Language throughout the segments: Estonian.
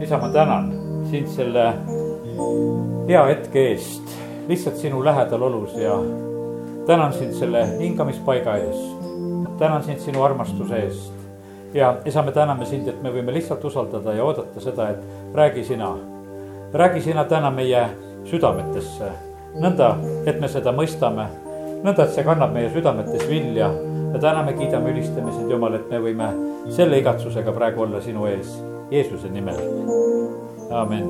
isa, ma tänan sind selle hea hetke eest, lihtsalt sinu lähedal olus ja tänan sind selle hingamispaiga eest. tänan sind sinu armastuse eest. ja isa, me täname sind, et me võime lihtsalt usaldada ja oodata seda, et räägi sina. räägi sina täna meie südametesse, nõnda, et me seda mõistame, nõnda, et see kannab meie südametes vilja me kiidame, ülistame sind, Jumal, et me võime selle igatsusega praegu olla sinu ees, Jeesuse nimel, amen.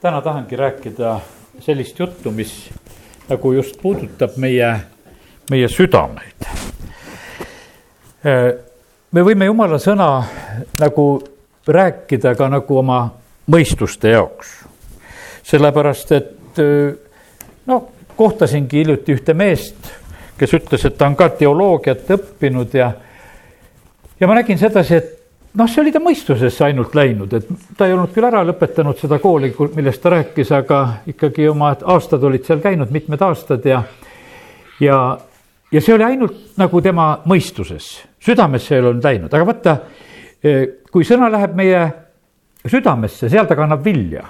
täna tahangi rääkida sellist juttu, mis nagu just puudutab meie, meie südameid. me võime Jumala sõna nagu rääkida ka nagu oma mõistuste jaoks. sellepärast, et no kohtasingi hiljuti ühte meest, kes ütles, et ta on ka teoloogiat õppinud ja, ja ma nägin sedasi, et noh, see oli ta mõistusesse ainult läinud, et ta ei olnud küll ära lõpetanud seda kooli, millest ta rääkis, aga ikkagi oma aastad olid seal käinud, mitmed aastad ja, ja, ja see oli ainult nagu tema mõistuses, südamesse ei olnud läinud, aga vaata, kui sõna läheb meie südamesse, seal ta kannab vilja.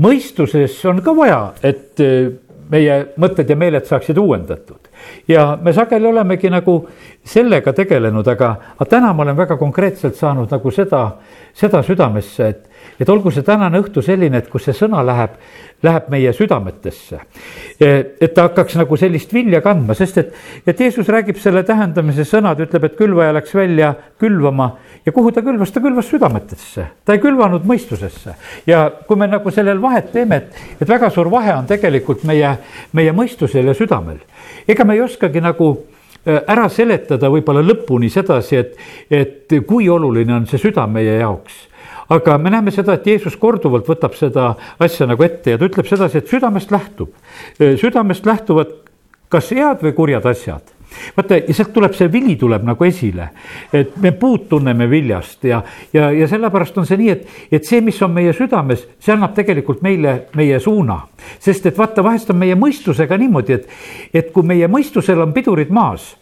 mõistuses on ka vaja, et meie mõtted ja meeled saaksid uuendatud. ja me sageli olemegi nagu sellega tegelenud, aga, aga täna ma olen väga konkreetselt saanud nagu seda, seda südamesse, et, et olgu see tänane õhtu selline, et kus see sõna läheb, läheb meie südametesse. et ta hakkaks nagu sellist vilja kandma, sest et, et Jeesus räägib selle tähendamise sõnad, ütleb, et külvaja läks välja külvama ja kuhu ta külvas, ta külvas südametesse, ta ei külvanud mõistusesse. ja kui me nagu sellel vahet teeme, et, et väga suur vahe on tegelikult meie, meie mõistusel ja südamel. ega me ei oskagi nagu äh, ära seletada võib-olla lõpuni sedasi, et, et kui oluline on see süda meie jaoks aga me näeme seda, et Jeesus korduvalt võtab seda asja nagu ette ja ta ütleb sedasi, et südamest lähtub, äh, südamest lähtuvad kas head või kurjad asjad vaata, ja sealt tuleb see vili tuleb nagu esile, et me puud tunneme viljast ja, ja, ja sellepärast on see nii, et, et see, mis on meie südames, see annab tegelikult meile meie suuna. sest et vaata, vahest on meie mõistusega niimoodi, et, et kui meie mõistusel on pidurid maas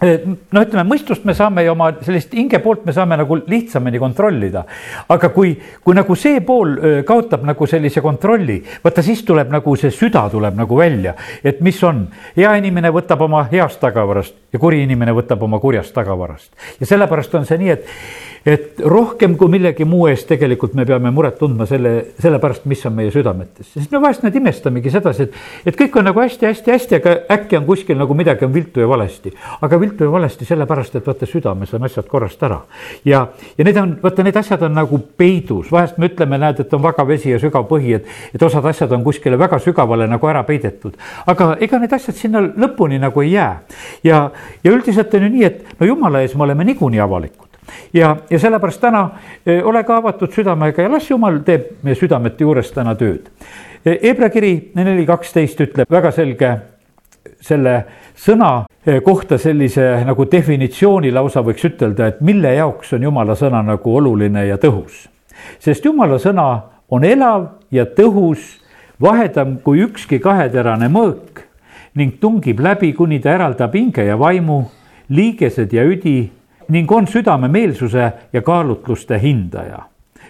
no ütleme, mõistust me saame ju oma sellist hinge poolt me saame nagu lihtsamini kontrollida. aga kui, kui nagu see pool kaotab nagu sellise kontrolli, vaata siis tuleb nagu see süda tuleb nagu välja, et mis on, hea inimene võtab oma heast tagavarast ja kuri inimene võtab oma kurjast tagavarast. ja sellepärast on see nii, et et rohkem kui millegi muu eest tegelikult me peame muret tundma selle, sellepärast, mis on meie südametes, sest me vahest nüüd imestamegi sedasi, et, et kõik on nagu hästi-hästi-hästi, aga äkki on kuskil nagu midagi on viltu ja valesti. aga viltu ja valesti sellepärast, et vaata, südames on asjad korrast ära. ja, ja need on, vaata, need asjad on nagu peidus, vahest me ütleme, näed, et on väga vesi ja sügav põhi, et, et osad asjad on kuskile väga sügavale nagu ära peidetud. aga ega need asjad sinna lõpuni nagu ei jää. ja, ja üldiselt on ju nii, et no jumala ees me oleme niikuinii avalikud ja, ja sellepärast täna eh, ole ka avatud südamega ja las jumal teeb meie südamete juures täna tööd. Hebra eh, kiri neli kaksteist ütleb väga selge selle sõna eh, kohta sellise nagu definitsiooni lausa võiks ütelda, et mille jaoks on jumala sõna nagu oluline ja tõhus. sest jumala sõna on elav ja tõhus, vahedam kui ükski kaheterane mõõk ning tungib läbi, kuni ta eraldab hinge ja vaimu, liigesed ja üdi ning on südamemeelsuse ja kaalutluste hindaja.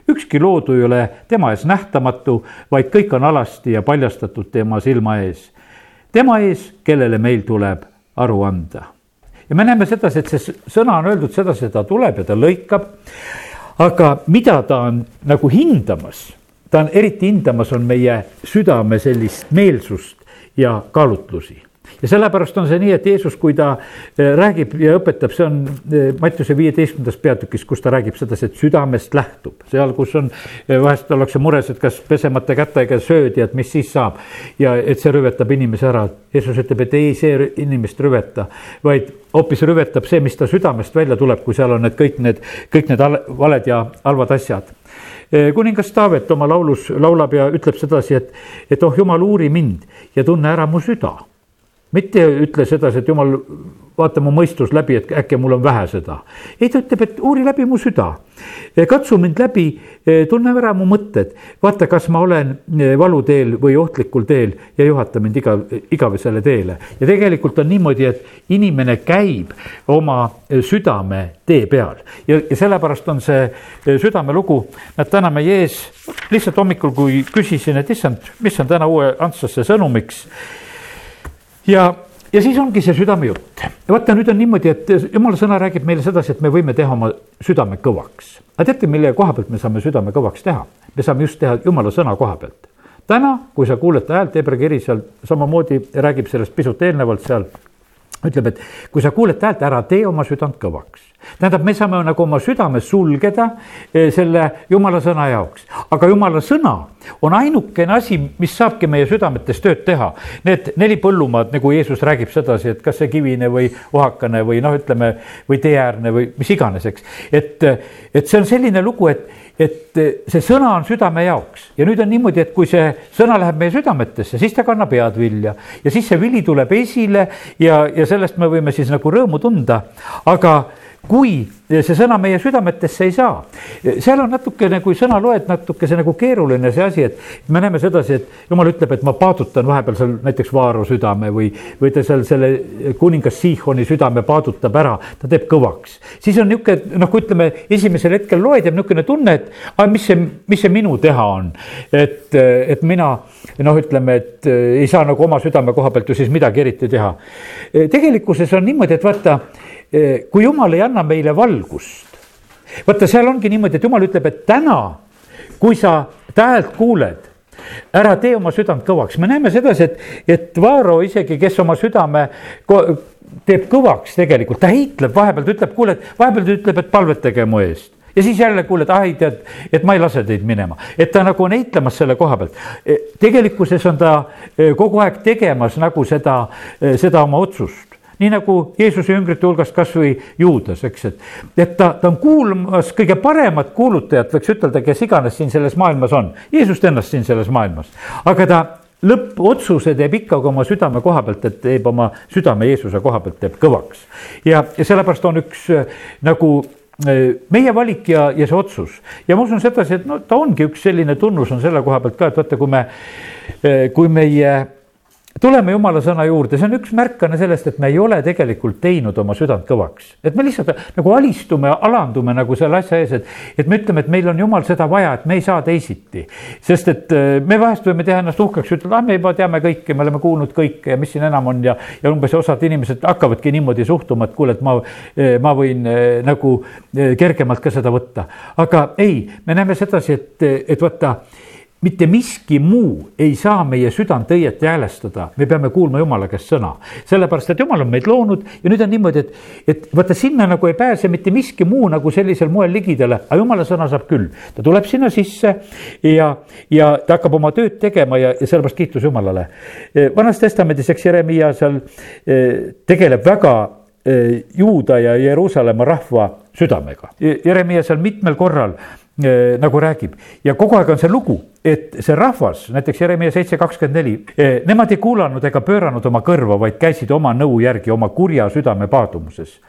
ükski loodu ei ole tema ees nähtamatu, vaid kõik on alasti ja paljastatud tema silma ees. tema ees, kellele meil tuleb aru anda. ja me näeme sedasi, et see sõna on öeldud sedasi, et ta tuleb ja ta lõikab. aga mida ta on nagu hindamas, ta on eriti hindamas, on meie südame sellist meelsust ja kaalutlusi ja sellepärast on see nii, et Jeesus, kui ta eh, räägib ja õpetab, see on eh, Mattiuse viieteistkümnendas peatükis, kus ta räägib sedasi, et südamest lähtub. seal, kus on, eh, vahest ollakse mures, et kas pesemata kätega sööd ja et mis siis saab. ja et see rüvetab inimese ära. Jeesus ütleb, et ei, see inimest rüveta, vaid hoopis rüvetab see, mis ta südamest välja tuleb, kui seal on need kõik need, kõik need valed ja halvad asjad kuningas Taavet oma laulus laulab ja ütleb sedasi, et, et oh jumal, uuri mind ja tunne ära mu süda mitte ütle sedasi, et jumal, vaata mu mõistus läbi, et äkki mul on vähe seda. ei, ta ütleb, et uuri läbi mu süda. katsu mind läbi, tunne ära mu mõtted, vaata, kas ma olen valuteel või ohtlikul teel ja juhata mind iga, igavesele teele. ja tegelikult on niimoodi, et inimene käib oma südame tee peal ja, ja sellepärast on see südamelugu, et täna meie ees lihtsalt hommikul, kui küsisin, et issand, mis on täna uue Antslasse sõnumiks ja, ja siis ongi see südamejutt. vaata, nüüd on niimoodi, et jumala sõna räägib meile sedasi, et me võime teha oma südame kõvaks. aga teate, mille koha pealt me saame südame kõvaks teha? me saame just teha jumala sõna koha pealt. täna, kui sa kuuled häält, Hebra kiri seal samamoodi räägib sellest pisut eelnevalt seal ütleb, et kui sa kuuled häält, ära tee oma südant kõvaks. tähendab, me saame nagu oma südame sulgeda eh, selle jumala sõna jaoks, aga jumala sõna on ainukene asi, mis saabki meie südametes tööd teha. Need neli põllumaad, nagu Jeesus räägib sedasi, et kas see kivine või ohakane või noh, ütleme või teeäärne või mis iganes, eks. et, et see on selline lugu, et et see sõna on südame jaoks. Ja nüüd on niimoodi, et kui see sõna läheb meie südametesse, siis ta kannab head vilja. Ja siis see vili tuleb esile ja, ja sellest me võime siis nagu rõõmu tunda, aga kui see sõna meie südametesse ei saa, seal on natukene, kui sõna loed, natuke see nagu keeruline see asi, et me näeme sedasi, et jumal ütleb, et ma paadutan vahepeal seal näiteks Vaaro südame või, või ta seal selle kuningas Sihoni südame paadutab ära, ta teeb kõvaks. siis on niisugune noh, kui ütleme, esimesel hetkel loed, jääb niisugune tunne, et aga mis see, mis see minu teha on. et, et mina noh, ütleme, et ei saa nagu oma südame koha pealt ju siis midagi eriti teha. tegelikkuses on niimoodi, et vaata Eh, kui jumal ei anna meile valgust, vaata, seal ongi niimoodi, et jumal ütleb, et täna, kui sa ta häält kuuled, ära tee oma südant kõvaks, me näeme sedasi, et, et Vaaro isegi, kes oma südame teeb kõvaks tegelikult, ta heitleb vahepeal, ta ütleb, kuule, et vahepeal ta ütleb, et palvetage mu eest. Ja siis jälle kuuled, ai tead, et ma ei lase teid minema, et ta nagu on eitlemas selle koha pealt. Eh, tegelikkuses on ta eh, kogu aeg tegemas nagu seda, seda oma otsust nii nagu Jeesuse jüngrite hulgast kasvõi Juudas, eks, et, et ta, ta on kuulmas kõige paremat kuulutajat, võiks ütelda, kes iganes siin selles maailmas on, Jeesust ennast siin selles maailmas, aga ta lõppotsuse teeb ikkagi oma südame koha pealt, et teeb oma südame Jeesuse koha pealt, teeb kõvaks. ja, ja sellepärast on üks nagu meie valik ja, ja see otsus. Ja ma usun sedasi, et no ta ongi üks selline tunnus on selle koha pealt ka, et vaata, kui me, kui meie tuleme jumala sõna juurde, see on üks märkane sellest, et me ei ole tegelikult teinud oma südant kõvaks. et me lihtsalt nagu alistume, alandume nagu selle asja ees, et, et me ütleme, et meil on jumal seda vaja, et me ei saa teisiti. sest et äh, me vahest võime teha ennast uhkeks, ütelda, ah me juba teame kõike, me oleme kuulnud kõike ja mis siin enam on ja, ja umbes osad inimesed hakkavadki niimoodi suhtuma, et kuule, et ma, äh, ma võin äh, nagu kergemalt ka seda võtta. aga ei, me näeme sedasi, et, et vaata mitte miski muu ei saa meie südant õieti häälestada, me peame kuulma jumala käest sõna. sellepärast, et jumal on meid loonud ja nüüd on niimoodi, et, et vaata sinna nagu ei pääse mitte miski muu nagu sellisel moel ligidale, aga jumala sõna saab küll. ta tuleb sinna sisse ja, ja ta hakkab oma tööd tegema ja, ja sellepärast kiitus Jumalale. vanas testamendis, eks Jeremiah seal eh, tegeleb väga eh, Juuda ja Jeruusalemma rahva südamega. Jeremiah seal mitmel korral nagu räägib ja kogu aeg on see lugu, et see rahvas, näiteks Jeremiah seitse kakskümmend neli, äh, nemad ei kuulanud ega pööranud oma kõrva, vaid käisid oma nõu järgi oma kurja südame paadumuses.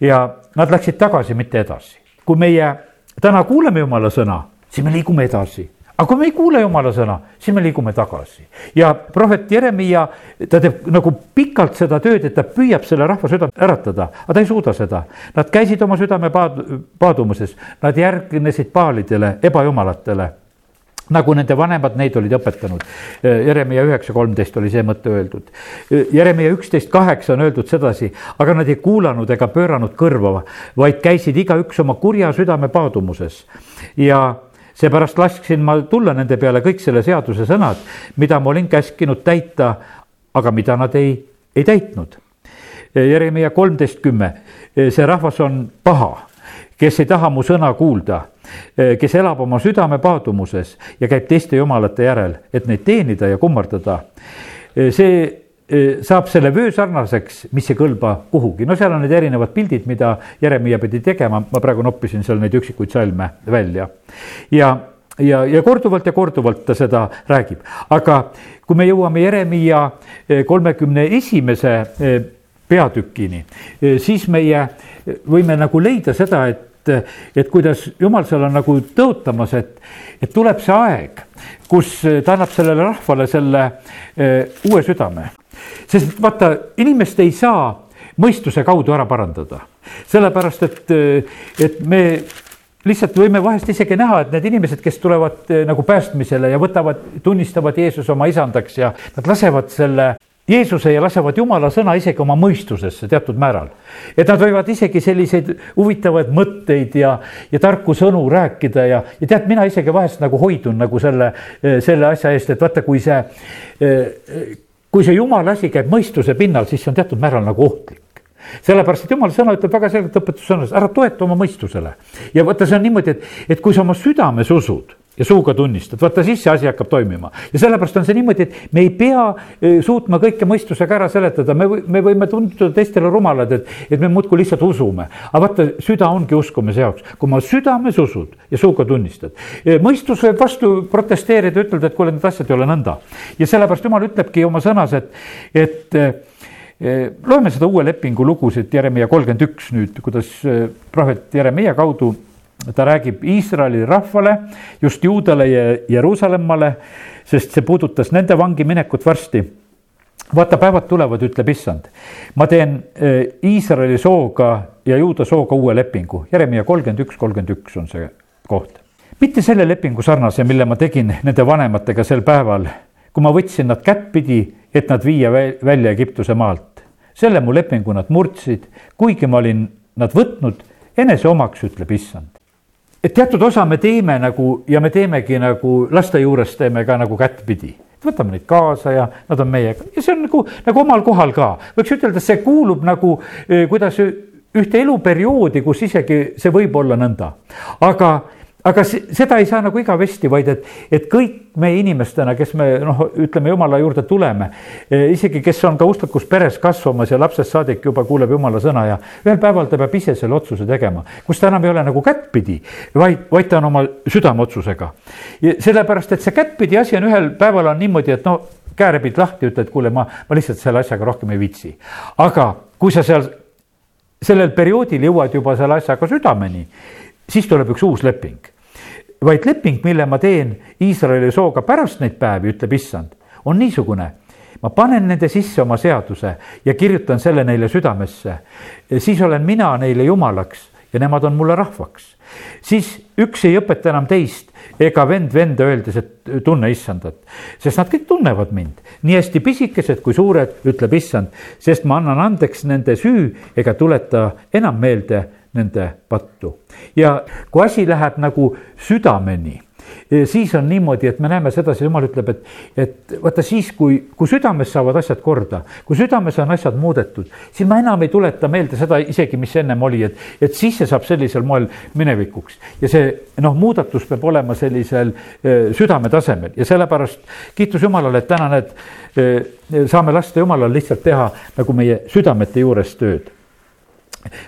ja nad läksid tagasi, mitte edasi. kui meie täna kuuleme jumala sõna, siis me liigume edasi aga kui me ei kuule jumala sõna, siis me liigume tagasi ja prohvet Jeremiah, ta teeb nagu pikalt seda tööd, et ta püüab selle rahva südant äratada, aga ta ei suuda seda. Nad käisid oma südame paad-, paadumuses, nad järgnesid paalidele, ebajumalatele nagu nende vanemad neid olid õpetanud. Jeremia üheksa kolmteist oli see mõte öeldud. Jeremia üksteist kaheksa on öeldud sedasi, aga nad ei kuulanud ega pööranud kõrva, vaid käisid igaüks oma kurja südame paadumuses ja seepärast lasksin ma tulla nende peale kõik selle seaduse sõnad, mida ma olin käskinud täita, aga mida nad ei, ei täitnud. Jeremiah kolmteist kümme, see rahvas on paha, kes ei taha mu sõna kuulda, kes elab oma südame paadumuses ja käib teiste jumalate järel, et neid teenida ja kummardada. see saab selle vöö sarnaseks, mis ei kõlba kuhugi, no seal on need erinevad pildid, mida Jeremiah pidi tegema, ma praegu noppisin seal neid üksikuid salme välja. ja ja, ja korduvalt ja korduvalt ta seda räägib, aga kui me jõuame Jeremiia kolmekümne esimese peatükini, siis meie võime nagu leida seda, et et kuidas jumal seal on nagu tõotamas, et, et tuleb see aeg, kus ta annab sellele rahvale selle uue südame. sest vaata, inimest ei saa mõistuse kaudu ära parandada, sellepärast et, et me lihtsalt võime vahest isegi näha, et need inimesed, kes tulevad nagu päästmisele ja võtavad, tunnistavad Jeesuse oma isandaks ja nad lasevad selle Jeesuse ja lasevad Jumala sõna isegi oma mõistusesse teatud määral. et nad võivad isegi selliseid huvitavaid mõtteid ja, ja tarku sõnu rääkida ja, ja tead, mina isegi vahest nagu hoidun nagu selle, selle asja eest, et vaata, kui see, kui see Jumala asi käib mõistuse pinnal, siis see on teatud määral nagu ohtlik sellepärast, et jumala sõna ütleb väga selgelt õpetussõnas, ära toeta oma mõistusele. ja vaata, see on niimoodi, et, et kui sa oma südames usud ja suuga tunnistad, vaata siis see asi hakkab toimima. ja sellepärast on see niimoodi, et me ei pea e, suutma kõike mõistusega ära seletada, me, me võime tunduda teistele rumalad, et, et me muudkui lihtsalt usume. aga vaata, süda ongi uskumise jaoks, kui ma südames usud ja suuga tunnistad. E, mõistus võib vastu protesteerida, ütelda, et kuule, need asjad ei ole nõnda. ja sellepärast jumal ütlebki oma sõnas, et, et e, loeme seda uue lepingu lugusid, Jeremiah kolmkümmend üks nüüd, kuidas prohvet Jeremiah kaudu ta räägib Iisraeli rahvale, just juudale ja Jeruusalemmale, sest see puudutas nende vangi minekut varsti. vaata, päevad tulevad, ütleb issand. ma teen eh, Iisraeli sooga ja juuda sooga uue lepingu, Jeremiah kolmkümmend üks, kolmkümmend üks on see koht. mitte selle lepingu sarnase, mille ma tegin nende vanematega sel päeval, kui ma võtsin nad kättpidi, et nad viia välja Egiptuse maalt. selle mu lepingu nad murdsid, kuigi ma olin nad võtnud enese omaks, ütleb issand et teatud osa me teeme nagu ja me teemegi nagu laste juures teeme ka nagu kättpidi võtame neid kaasa ja nad on meiega ja see on nagu, nagu omal kohal ka. võiks ütelda, see kuulub nagu eh, kuidas ühte eluperioodi, kus isegi see võib olla nõnda. aga aga seda ei saa nagu igavesti, vaid et, et kõik me inimestena, kes me noh, ütleme jumala juurde tuleme, eh, isegi kes on ka usklikus peres kasvamas ja lapsest saadik juba kuuleb jumala sõna ja ühel päeval ta peab ise selle otsuse tegema, kus ta enam ei ole nagu kättpidi, vaid, vaid ta on oma südameotsusega. sellepärast, et see kättpidi asi on ühel päeval on niimoodi, et no käärepid lahti, ütled, kuule, ma, ma lihtsalt selle asjaga rohkem ei viitsi. aga kui sa seal sellel perioodil jõuad juba selle asjaga südameni, siis tuleb üks uus leping vaid leping, mille ma teen Iisraeli sooga pärast neid päevi, ütleb issand, on niisugune. ma panen nende sisse oma seaduse ja kirjutan selle neile südamesse. siis olen mina neile jumalaks ja nemad on mulle rahvaks. siis üks ei õpeta enam teist ega vend venda öeldes, et tunne issandat, sest nad kõik tunnevad mind, nii hästi pisikesed kui suured, ütleb issand, sest ma annan andeks nende süü ega tuleta enam meelde nende pattu. ja kui asi läheb nagu südameni, eh, siis on niimoodi, et me näeme sedasi, jumal ütleb, et, et vaata siis, kui, kui südames saavad asjad korda, kui südames on asjad muudetud, siis ma enam ei tuleta meelde seda isegi, mis ennem oli, et, et siis see saab sellisel moel minevikuks. ja see noh, muudatus peab olema sellisel eh, südame tasemel ja sellepärast kiitus Jumalale, et täna need eh, saame lasta Jumalal lihtsalt teha nagu meie südamete juures tööd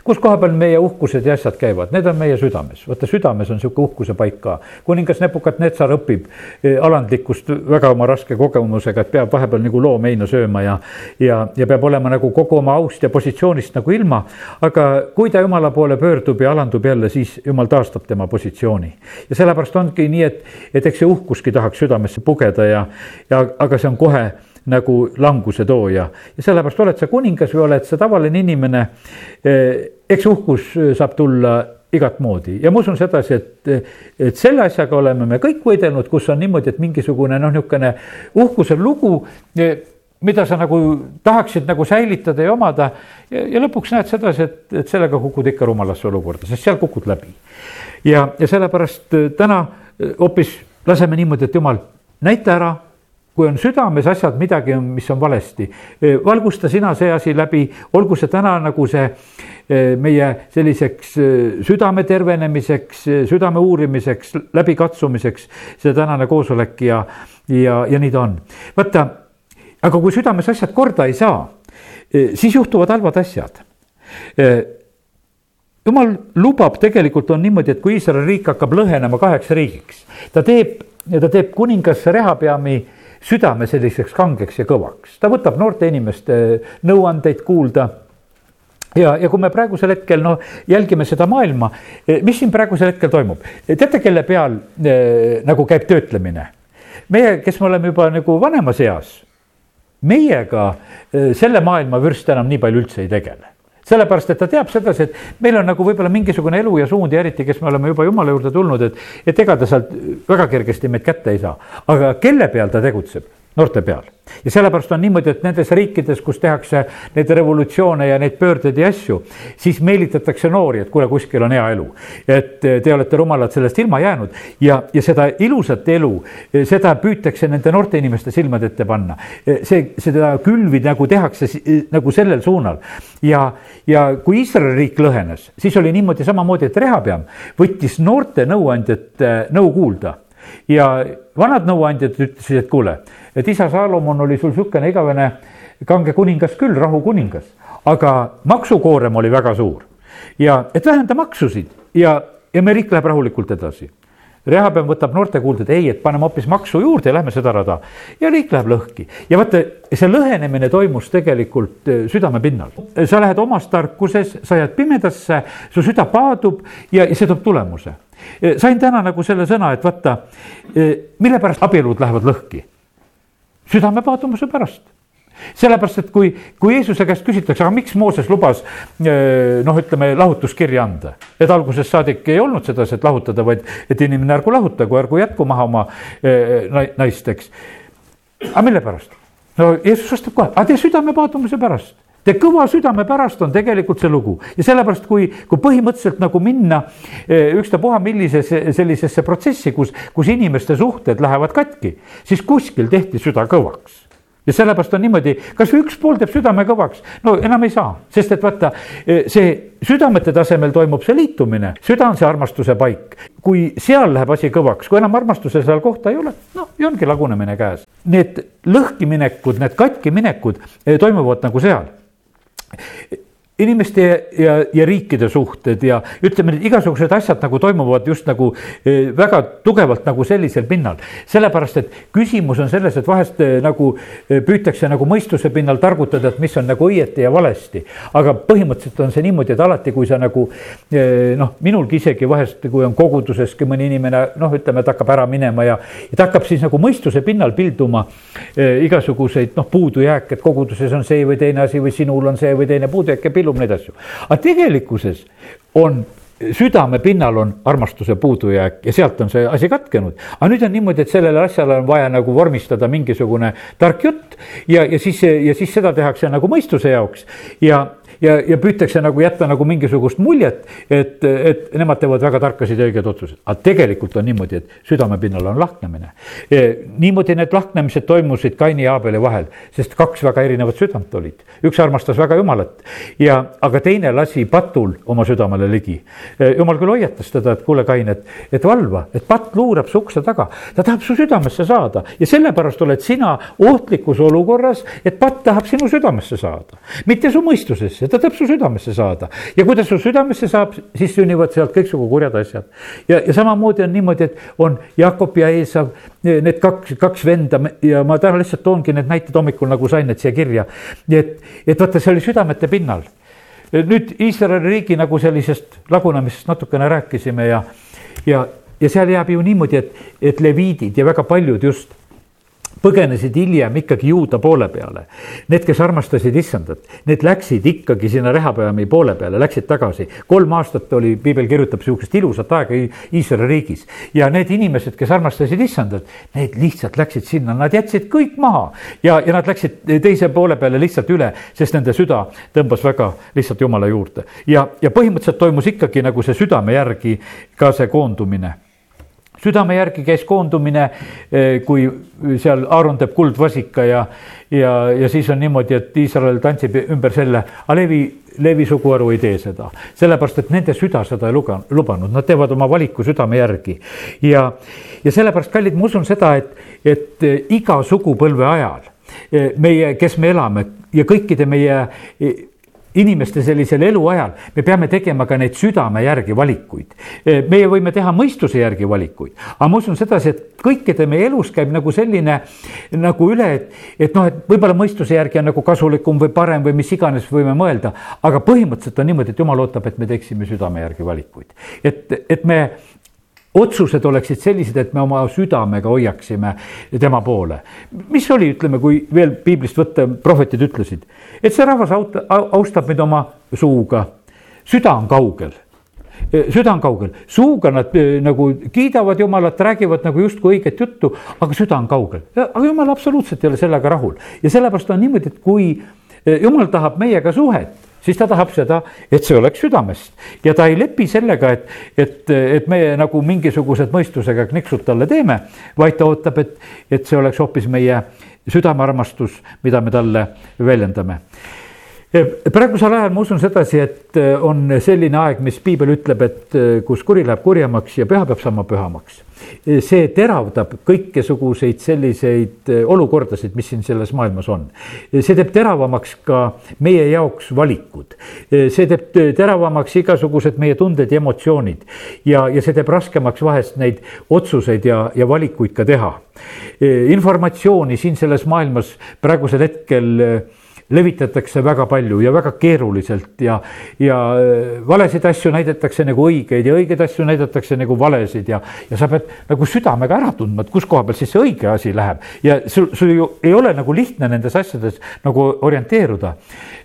kus koha peal meie uhkused ja asjad käivad, need on meie südames, vaata südames on sihuke uhkuse paik ka. kuningas Nebukat-Netsar õpib eh, alandlikkust väga oma raske kogemusega, et peab vahepeal nagu loomeina sööma ja, ja, ja peab olema nagu kogu oma aust ja positsioonist nagu ilma. aga kui ta jumala poole pöördub ja alandub jälle, siis jumal taastab tema positsiooni. ja sellepärast ongi nii, et, et eks see uhkuski tahaks südamesse pugeda ja, ja aga see on kohe nagu languse tooja ja sellepärast oled sa kuningas või oled sa tavaline inimene. Eh, eks uhkus eh, saab tulla igat moodi ja ma usun sedasi, et, et selle asjaga oleme me kõik võidelnud, kus on niimoodi, et mingisugune noh, niisugune uhkuse lugu eh, mida sa nagu tahaksid nagu säilitada ja omada ja, ja lõpuks näed sedasi, et, et sellega kukud ikka rumalasse olukorda, sest seal kukud läbi. ja, ja sellepärast täna hoopis laseme niimoodi, et jumal, näita ära kui on südames asjad, midagi mis on valesti, valgusta sina see asi läbi, olgu see täna nagu see meie selliseks südame tervenemiseks, südame uurimiseks, läbikatsumiseks, see tänane koosolek ja, ja, ja nii ta on. vaata, aga kui südames asjad korda ei saa, siis juhtuvad halvad asjad jumal lubab, tegelikult on niimoodi, et kui Iisraeli riik hakkab lõhenema kaheks riigiks, ta teeb, ta teeb kuningas Rehapeami südame selliseks kangeks ja kõvaks, ta võtab noorte inimeste nõuandeid kuulda. Ja, ja kui me praegusel hetkel noh, jälgime seda maailma, mis siin praegusel hetkel toimub, teate, kelle peal eh, nagu käib töötlemine? meie, kes me oleme juba nagu vanemas eas, meiega eh, selle maailma vürst enam nii palju üldse ei tegele sellepärast, et ta teab sedasi, et meil on nagu võib-olla mingisugune elu ja suund ja eriti, kes me oleme juba jumala juurde tulnud, et, et ega ta sealt väga kergesti meid kätte ei saa. aga kelle peal ta tegutseb? Noorte peal. ja sellepärast on niimoodi, et nendes riikides, kus tehakse neid revolutsioone ja neid pöördeid ja asju, siis meelitatakse noori, et kuule, kuskil on hea elu. et te olete rumalad sellest ilma jäänud ja, ja seda ilusat elu, seda püütakse nende noorte inimeste silmade ette panna. see, seda külvi nagu tehakse nagu sellel suunal ja, ja kui Iisraeli riik lõhenes, siis oli niimoodi samamoodi, et Rehabeam võttis noorte nõuandjate nõu kuulda ja vanad nõuandjad ütlesid, et kuule, et isa Saalomon oli sul niisugune igavene kange kuningas küll, rahukuningas, aga maksukoorem oli väga suur. ja et vähenda maksusid ja, ja meie riik läheb rahulikult edasi. Rehabeam võtab noorte kuulda, et ei, et paneme hoopis maksu juurde ja lähme seda rada ja riik läheb lõhki. ja vaata, see lõhenemine toimus tegelikult eh, südame pinnal. sa lähed omas tarkuses, sa jääd pimedasse, su süda paadub ja, ja see toob tulemuse sain täna nagu selle sõna, et vaata, mille pärast abielud lähevad lõhki? südame paadumuse pärast sellepärast, et kui, kui Jeesuse käest küsitakse, aga miks Mooses lubas noh, ütleme lahutuskirja anda, et algusest saadik ei olnud sedasi, et lahutada, vaid et inimene ärgu lahutagu, ärgu jätku maha oma naist, eks. aga mille pärast? no Jeesus vastab kohe, aga teie südame paadumuse pärast Te kõva südame pärast on tegelikult see lugu ja sellepärast, kui, kui põhimõtteliselt nagu minna eh, ükstapuha millisesse sellisesse protsessi, kus, kus inimeste suhted lähevad katki, siis kuskil tehti süda kõvaks ja sellepärast on niimoodi, kas või üks pool teeb südame kõvaks, no enam ei saa, sest et vaata, eh, see südamete tasemel toimub see liitumine, süda on see armastuse paik. kui seal läheb asi kõvaks, kui enam armastuse seal kohta ei ole, noh, ja ongi lagunemine käes. Need lõhkiminekud, need katkiminekud eh, toimuvad nagu seal inimeste ja, ja riikide suhted ja ütleme, need igasugused asjad nagu toimuvad just nagu eh, väga tugevalt nagu sellisel pinnal. sellepärast, et küsimus on selles, et vahest eh, nagu eh, püütakse nagu mõistuse pinnal targutada, et mis on nagu õieti ja valesti. aga põhimõtteliselt on see niimoodi, et alati, kui sa nagu noh, minulgi isegi vahest, kui on koguduseski mõni inimene noh, ütleme, et hakkab ära minema ja, ja ta hakkab siis nagu mõistuse pinnal pilduma igasuguseid noh, puudujääke, et koguduses on see või teine asi või sinul on see või teine puudujääk ja pildub illub neid asju. aga tegelikkuses on südame pinnal on armastuse puudujääk ja sealt on see asi katkenud. aga nüüd on niimoodi, et sellele asjale on vaja nagu vormistada mingisugune tark jutt ja, ja siis, ja siis seda tehakse nagu mõistuse jaoks ja ja, ja püütakse nagu jätta nagu mingisugust muljet, et, et nemad teevad väga tarkasid ja õigeid otsuseid. aga tegelikult on niimoodi, et südame pinnal on lahknemine. niimoodi need lahknemised toimusid Kaini ja Aabeli vahel, sest kaks väga erinevat südant olid. üks armastas väga Jumalat ja, aga teine lasi patul oma südamele ligi. jumal küll hoiatas teda, et kuule, Kain, et, et valva, et patt luurab su ukse taga. ta tahab su südamesse saada ja sellepärast oled sina ohtlikus olukorras, et patt tahab sinu südamesse saada, mitte su mõistusesse ja ta tahab su südamesse saada ja kui ta su südamesse saab, siis sünnivad sealt kõiksugu kurjad asjad. ja, ja samamoodi on niimoodi, et on Jakob ja Eesav, need kaks, kaks venda ja ma täna lihtsalt toongi need näited hommikul nagu sain need siia kirja. nii et, et vaata, see oli südamete pinnal. nüüd Iisraeli riigi nagu sellisest lagunemisest natukene rääkisime ja, ja, ja seal jääb ju niimoodi, et, et leviidid ja väga paljud just põgenesid hiljem ikkagi juuda poole peale. Need, kes armastasid issandat, need läksid ikkagi sinna Rehapeami poole peale, läksid tagasi. kolm aastat oli, piibel kirjutab sihukest ilusat aega Iisraeli riigis ja need inimesed, kes armastasid issandat, need lihtsalt läksid sinna, nad jätsid kõik maha ja, ja nad läksid teise poole peale lihtsalt üle, sest nende süda tõmbas väga lihtsalt jumala juurde ja, ja põhimõtteliselt toimus ikkagi nagu see südame järgi ka see koondumine südame järgi käis koondumine, eh, kui seal Aaron teeb kuldvasika ja, ja, ja siis on niimoodi, et Iisrael tantsib ümber selle, aga Levi, Levi suguharu ei tee seda. sellepärast, et nende süda seda ei luga, lubanud, nad teevad oma valiku südame järgi. ja, ja sellepärast, kallid, ma usun seda, et, et eh, iga sugupõlve ajal eh, meie, kes me elame ja kõikide meie inimeste sellisel eluajal, me peame tegema ka neid südame järgi valikuid. meie võime teha mõistuse järgi valikuid, aga ma usun sedasi, et kõikide meie elus käib nagu selline nagu üle, et, et noh, et võib-olla mõistuse järgi on nagu kasulikum või parem või mis iganes võime mõelda. aga põhimõtteliselt on niimoodi, et jumal ootab, et me teeksime südame järgi valikuid. et, et me otsused oleksid sellised, et me oma südamega hoiaksime tema poole. mis oli, ütleme, kui veel piiblist võtta, prohvetid ütlesid, et see rahvas auta, austab meid oma suuga, süda on kaugel süda on kaugel, suuga nad eh, nagu kiidavad Jumalat, räägivad nagu justkui õiget juttu, aga süda on kaugel. aga Jumal absoluutselt ei ole sellega rahul ja sellepärast on niimoodi, et kui eh, Jumal tahab meiega suhet siis ta tahab seda, et see oleks südamest. Ja ta ei lepi sellega, et, et, et meie nagu mingisugused mõistusega kniksud talle teeme, vaid ta ootab, et, et see oleks hoopis meie südamearmastus, mida me talle väljendame praegusel ajal ma usun sedasi, et on selline aeg, mis piibel ütleb, et kus kuri läheb kurjemaks ja püha peab saama pühamaks see teravdab kõikesuguseid selliseid eh, olukordasid, mis siin selles maailmas on. see teeb teravamaks ka meie jaoks valikud. see teeb teravamaks igasugused meie tunded ja emotsioonid ja, ja see teeb raskemaks vahest neid otsuseid ja, ja valikuid ka teha. informatsiooni siin selles maailmas praegusel hetkel levitatakse väga palju ja väga keeruliselt ja, ja äh, valesid asju näidatakse nagu õigeid ja õigeid asju näidatakse nagu valesid ja, ja sa pead nagu südamega ära tundma, et kus koha peal siis see õige asi läheb. ja sul, sul ju ei ole nagu lihtne nendes asjades nagu orienteeruda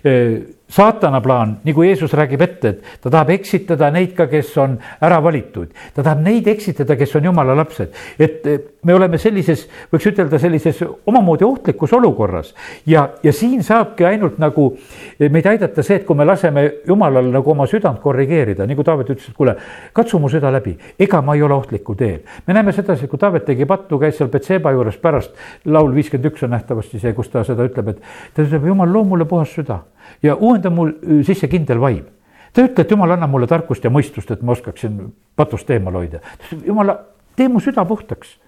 äh, saatana plaan, nagu Jeesus räägib ette, et ta tahab eksitada neid ka, kes on ära valitud. ta tahab neid eksitada, kes on jumala lapsed. et me oleme sellises, võiks ütelda sellises omamoodi ohtlikus olukorras. ja, ja siin saabki ainult nagu meid aidata see, et kui me laseme jumalal nagu oma südant korrigeerida, nagu Taavet ütles, et kuule, katsu mu süda läbi, ega ma ei ole ohtlikul teel. me näeme sedasi, kui Taavet tegi pattu, käis seal Betseba juures pärast, laul viiskümmend üks on nähtavasti see, kus ta seda ütleb, et ta ütleb, jumal, loo mulle puhas süda ja uuenda mul sisse kindel vaim. ta ei ütle, et jumal, anna mulle tarkust ja mõistust, et ma oskaksin patust eemal hoida. jumala, tee mu süda puhtaks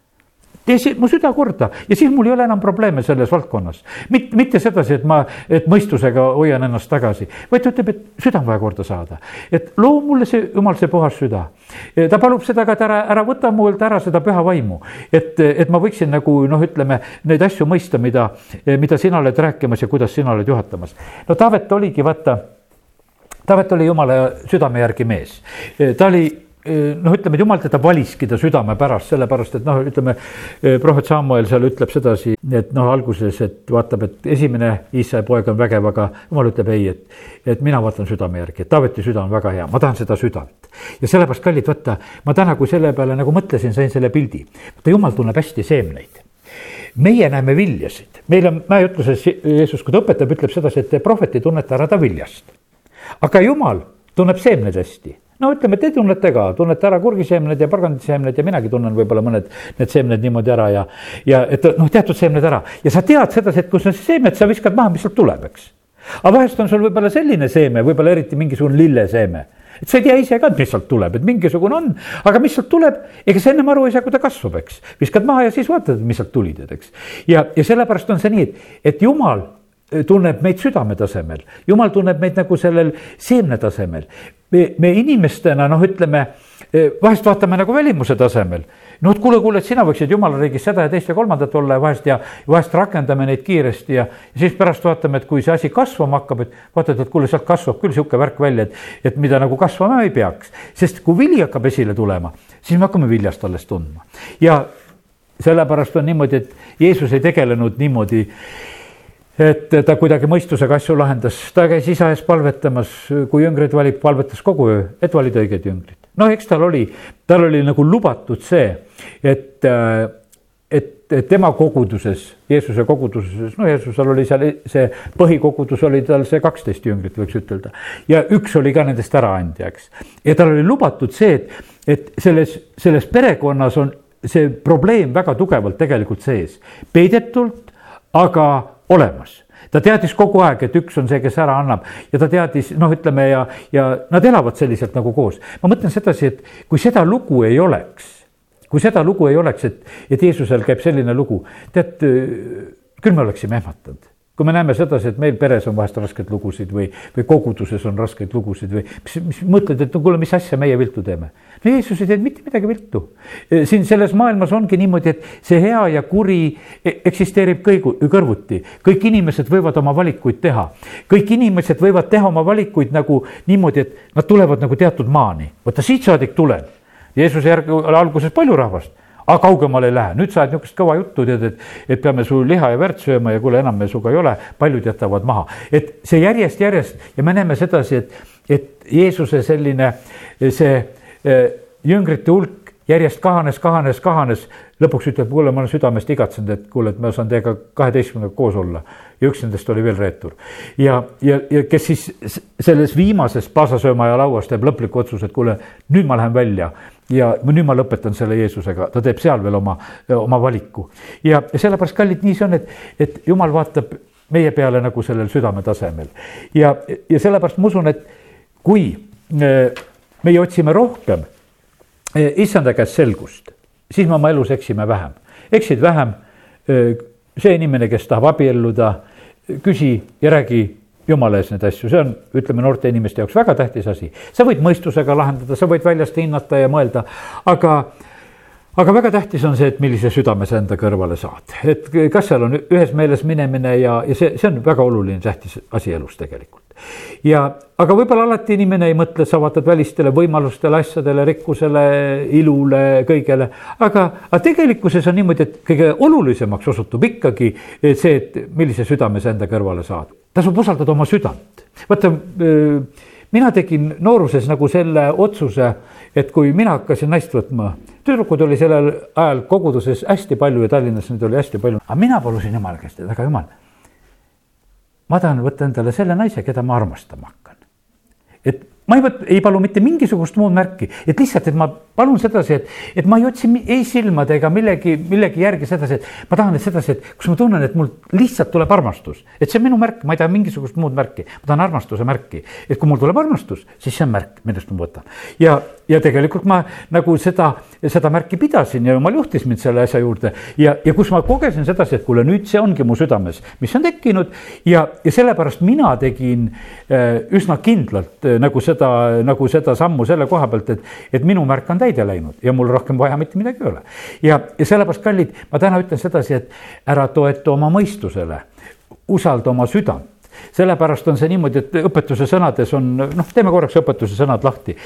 tee see, mu süda korda ja siis mul ei ole enam probleeme selles valdkonnas. mitte, mitte sedasi, et ma, et mõistusega hoian ennast tagasi, vaid ta ütleb, et süda on vaja korda saada. et loo mulle see, jumal, see puhas süda. ta palub seda ka, et ära, ära võta mult ära seda püha vaimu. et, et ma võiksin nagu noh, ütleme neid asju mõista, mida, mida sina oled rääkimas ja kuidas sina oled juhatamas. no Taavet oligi, vaata Taavet oli jumala südame järgi mees, ta oli noh, ütleme, et jumal teda valiski ta südame pärast, sellepärast et noh, ütleme, prohvet Samuel seal ütleb sedasi, et noh, alguses, et vaatab, et esimene Iisrae poeg on vägev, aga jumal ütleb ei, et, et mina vaatan südame järgi, et Taaveti süda on väga hea, ma tahan seda südant. ja sellepärast, kallid, vaata, ma täna, kui selle peale nagu mõtlesin, sain selle pildi. vaata, jumal tunneb hästi seemneid meie näeme viljasid, meil on mäeütluses Jeesus, kui ta õpetab, ütleb sedasi, et prohvet ei tunneta ära ta viljast. aga jumal tunneb seemneid hästi no ütleme, te tunnete ka, tunnete ära kurgiseemned ja porgandiseemned ja minagi tunnen võib-olla mõned need seemned niimoodi ära ja, ja et noh, teatud seemned ära ja sa tead sedasi, et kus on see seemed, sa viskad maha, mis sealt tuleb, eks. aga vahest on sul võib-olla selline seeme, võib-olla eriti mingisugune lilleseeme et sa ei tea ise ka, mis sealt tuleb, et mingisugune on, aga mis sealt tuleb, ega sa ennem aru ei saa, kui ta kasvab, eks. viskad maha ja siis vaatad, mis sealt tuli, tead, eks. ja, ja sellepärast on see nii, et, et jumal tunneb meid südame tasemel, jumal tunneb meid nagu sellel seemne tasemel. me, me inimestena noh, ütleme vahest vaatame nagu välimuse tasemel. no et kuule, kuule, et sina võiksid jumala riigis seda ja teist ja kolmandat olla ja vahest ja vahest rakendame neid kiiresti ja, ja siis pärast vaatame, et kui see asi kasvama hakkab, et vaatad, et kuule, sealt kasvab küll sihuke värk välja, et, et mida nagu kasvama ei peaks. sest kui vili hakkab esile tulema, siis me hakkame viljast alles tundma ja sellepärast on niimoodi, et Jeesus ei tegelenud niimoodi et ta kuidagi mõistusega asju lahendas, ta käis isa ees palvetamas, kui jüngreid valib, palvetas kogu öö, et valida õiged jüngrid. noh, eks tal oli, tal oli nagu lubatud see, et, et, et tema koguduses, Jeesuse koguduses, no Jeesusel oli seal see põhikogudus oli tal see kaksteist jüngrit, võiks ütelda. ja üks oli ka nendest äraandja, eks. ja tal oli lubatud see, et, et selles, selles perekonnas on see probleem väga tugevalt tegelikult sees, peidetult, aga olemas. Ta teadis kogu aeg, et üks on see, kes ära annab. Ja ta teadis, noh, ütleme ja, ja nad elavad selliselt nagu koos. ma mõtlen sedasi, et kui seda lugu ei oleks, kui seda lugu ei oleks, et, et Jeesusel käib selline lugu, tead, küll me oleksime ehmatanud kui me näeme sedasi, et meil peres on vahest raskeid lugusid või, või koguduses on raskeid lugusid või mis, mis mõtled, et no kuule, mis asja meie viltu teeme. no Jeesus ei teinud mitte midagi viltu. siin selles maailmas ongi niimoodi, et see hea ja kuri e-, eksisteerib kõigu, kõrvuti. kõik inimesed võivad oma valikuid teha. kõik inimesed võivad teha oma valikuid nagu niimoodi, et nad tulevad nagu teatud maani. vaata siit saadik tulen. Jeesuse järgi oli alguses palju rahvast aga kaugemale ei lähe, nüüd sa ajad niisugust kõva juttu, tead, et, et peame su liha ja verd sööma ja kuule, enam me sinuga ei ole, paljud jätavad maha. et see järjest, järjest ja me näeme sedasi, et, et Jeesuse selline see eh, jüngrite hulk järjest kahanes, kahanes, kahanes. lõpuks ütleb, kuule, ma olen südamest igatsenud, et kuule, et ma saan teiega kaheteistkümnega koos olla. ja üks nendest oli veel reetur. ja, ja, ja kes siis selles viimases paasasöömaja lauas teeb lõpliku otsuse, et kuule, nüüd ma lähen välja ja nüüd ma lõpetan selle Jeesusega, ta teeb seal veel oma, oma valiku. ja, sellepärast, kallid, nii see on, et, et jumal vaatab meie peale nagu sellel südame tasemel. ja, ja sellepärast ma usun, et kui äh, meie otsime rohkem äh, issanda käest selgust, siis me oma elus eksime vähem. eksid vähem, äh, see inimene, kes tahab abielluda, küsi ja räägi jumala ees neid asju, see on, ütleme, noorte inimeste jaoks väga tähtis asi. sa võid mõistusega lahendada, sa võid väljast hinnata ja mõelda, aga, aga väga tähtis on see, et millise südame sa enda kõrvale saad. et kas seal on ühes meeles minemine ja, ja see, see on väga oluline, tähtis asi elus tegelikult. ja, aga võib-olla alati inimene ei mõtle, sa vaatad välistele võimalustele, asjadele, rikkusele, ilule, kõigele. aga, aga tegelikkuses on niimoodi, et kõige olulisemaks osutub ikkagi see, et millise südame sa enda kõrvale saad tasub usaldada oma südant. vaata, mina tegin nooruses nagu selle otsuse, et kui mina hakkasin naist võtma, tüdrukud oli sellel ajal koguduses hästi palju ja Tallinnas neid oli hästi palju, aga mina palusin jumala käest, et aga jumal, ma tahan võtta endale selle naise, keda ma armastama hakkan. et ma ei võt-, ei palu mitte mingisugust muud märki, et lihtsalt, et ma palun sedasi, et, et ma ei otsi ei silmade ega millegi, millegi järgi sedasi, et ma tahan, et sedasi, et kus ma tunnen, et mul lihtsalt tuleb armastus. et see on minu märk, ma ei taha mingisugust muud märki, ma tahan armastuse märki. et kui mul tuleb armastus, siis see on märk, millest ma võtan. ja, ja tegelikult ma nagu seda, seda märki pidasin ja jumal juhtis mind selle asja juurde ja, ja kus ma kogesin sedasi, et kuule, nüüd see ongi mu südames, mis on tekkinud ja, ja sellepärast mina tegin äh, üsna kindlalt äh, nagu seda nagu seda sammu selle koha pealt, et, et minu märk on täide läinud ja mul rohkem vaja mitte midagi ei ole. ja, ja sellepärast, kallid, ma täna ütlen sedasi, et ära toetu oma mõistusele, usalda oma südant sellepärast on see niimoodi, et õpetuse sõnades on, noh, teeme korraks õpetuse sõnad lahti.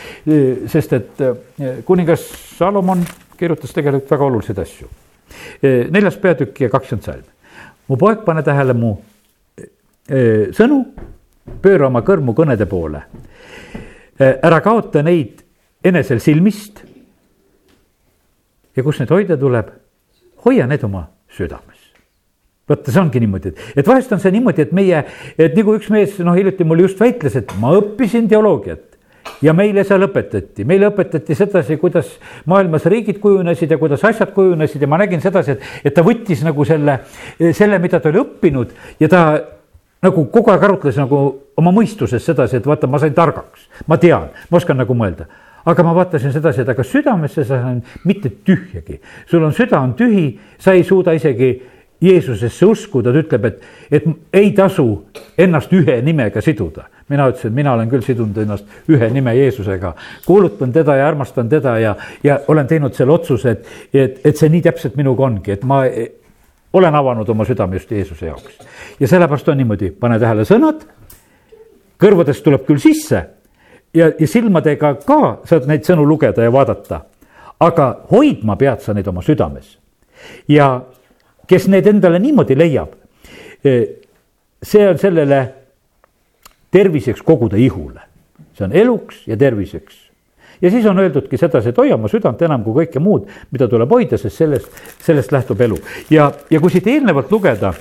sest et eh, kuningas Salomon kirjutas tegelikult väga oluliseid asju. Neljas peatükk ja kakskümmend salm. mu poeg, pane tähele mu eh, sõnu, pööra oma kõrmu kõnede poole ära kaota neid enesel silmist. Ja kus neid hoida tuleb, hoia need oma südames. Vaata, see ongi niimoodi, et, et vahest on see niimoodi, et meie, et nagu üks mees, noh, hiljuti mulle just väitles, et ma õppisin teoloogiat. Ja meile seal õpetati, meile õpetati sedasi, kuidas maailmas riigid kujunesid ja kuidas asjad kujunesid. Ja ma nägin sedasi, et, et ta võttis nagu selle, selle, mida ta oli õppinud. Ja ta nagu kogu aeg arutles nagu oma mõistuses sedasi, et vaata, ma sain targaks, ma tean, ma oskan nagu mõelda. Aga ma vaatasin sedasi, et aga südamesse sa sain mitte tühjagi, sul on süda on tühi, sa ei suuda isegi Jeesusesse uskuda, ta ütleb, et, et ei tasu ennast ühe nimega siduda. mina ütlesin, mina olen küll sidunud ennast ühe nime Jeesusega, kuulutan teda ja armastan teda ja, ja olen teinud selle otsuse, et, et, et see nii täpselt minuga ongi, et ma olen avanud oma südame just Jeesuse jaoks. ja sellepärast on niimoodi, pane tähele sõnad, kõrvadest tuleb küll sisse ja, ja silmadega ka saad neid sõnu lugeda ja vaadata. aga hoidma pead sa neid oma südames. ja kes need endale niimoodi leiab, eh, see on sellele terviseks koguda ihule. see on eluks ja terviseks ja siis on öeldudki sedasi, et hoia oma südant enam kui kõike muud, mida tuleb hoida, sest sellest, sellest lähtub elu. ja, ja kui siit eelnevalt lugeda,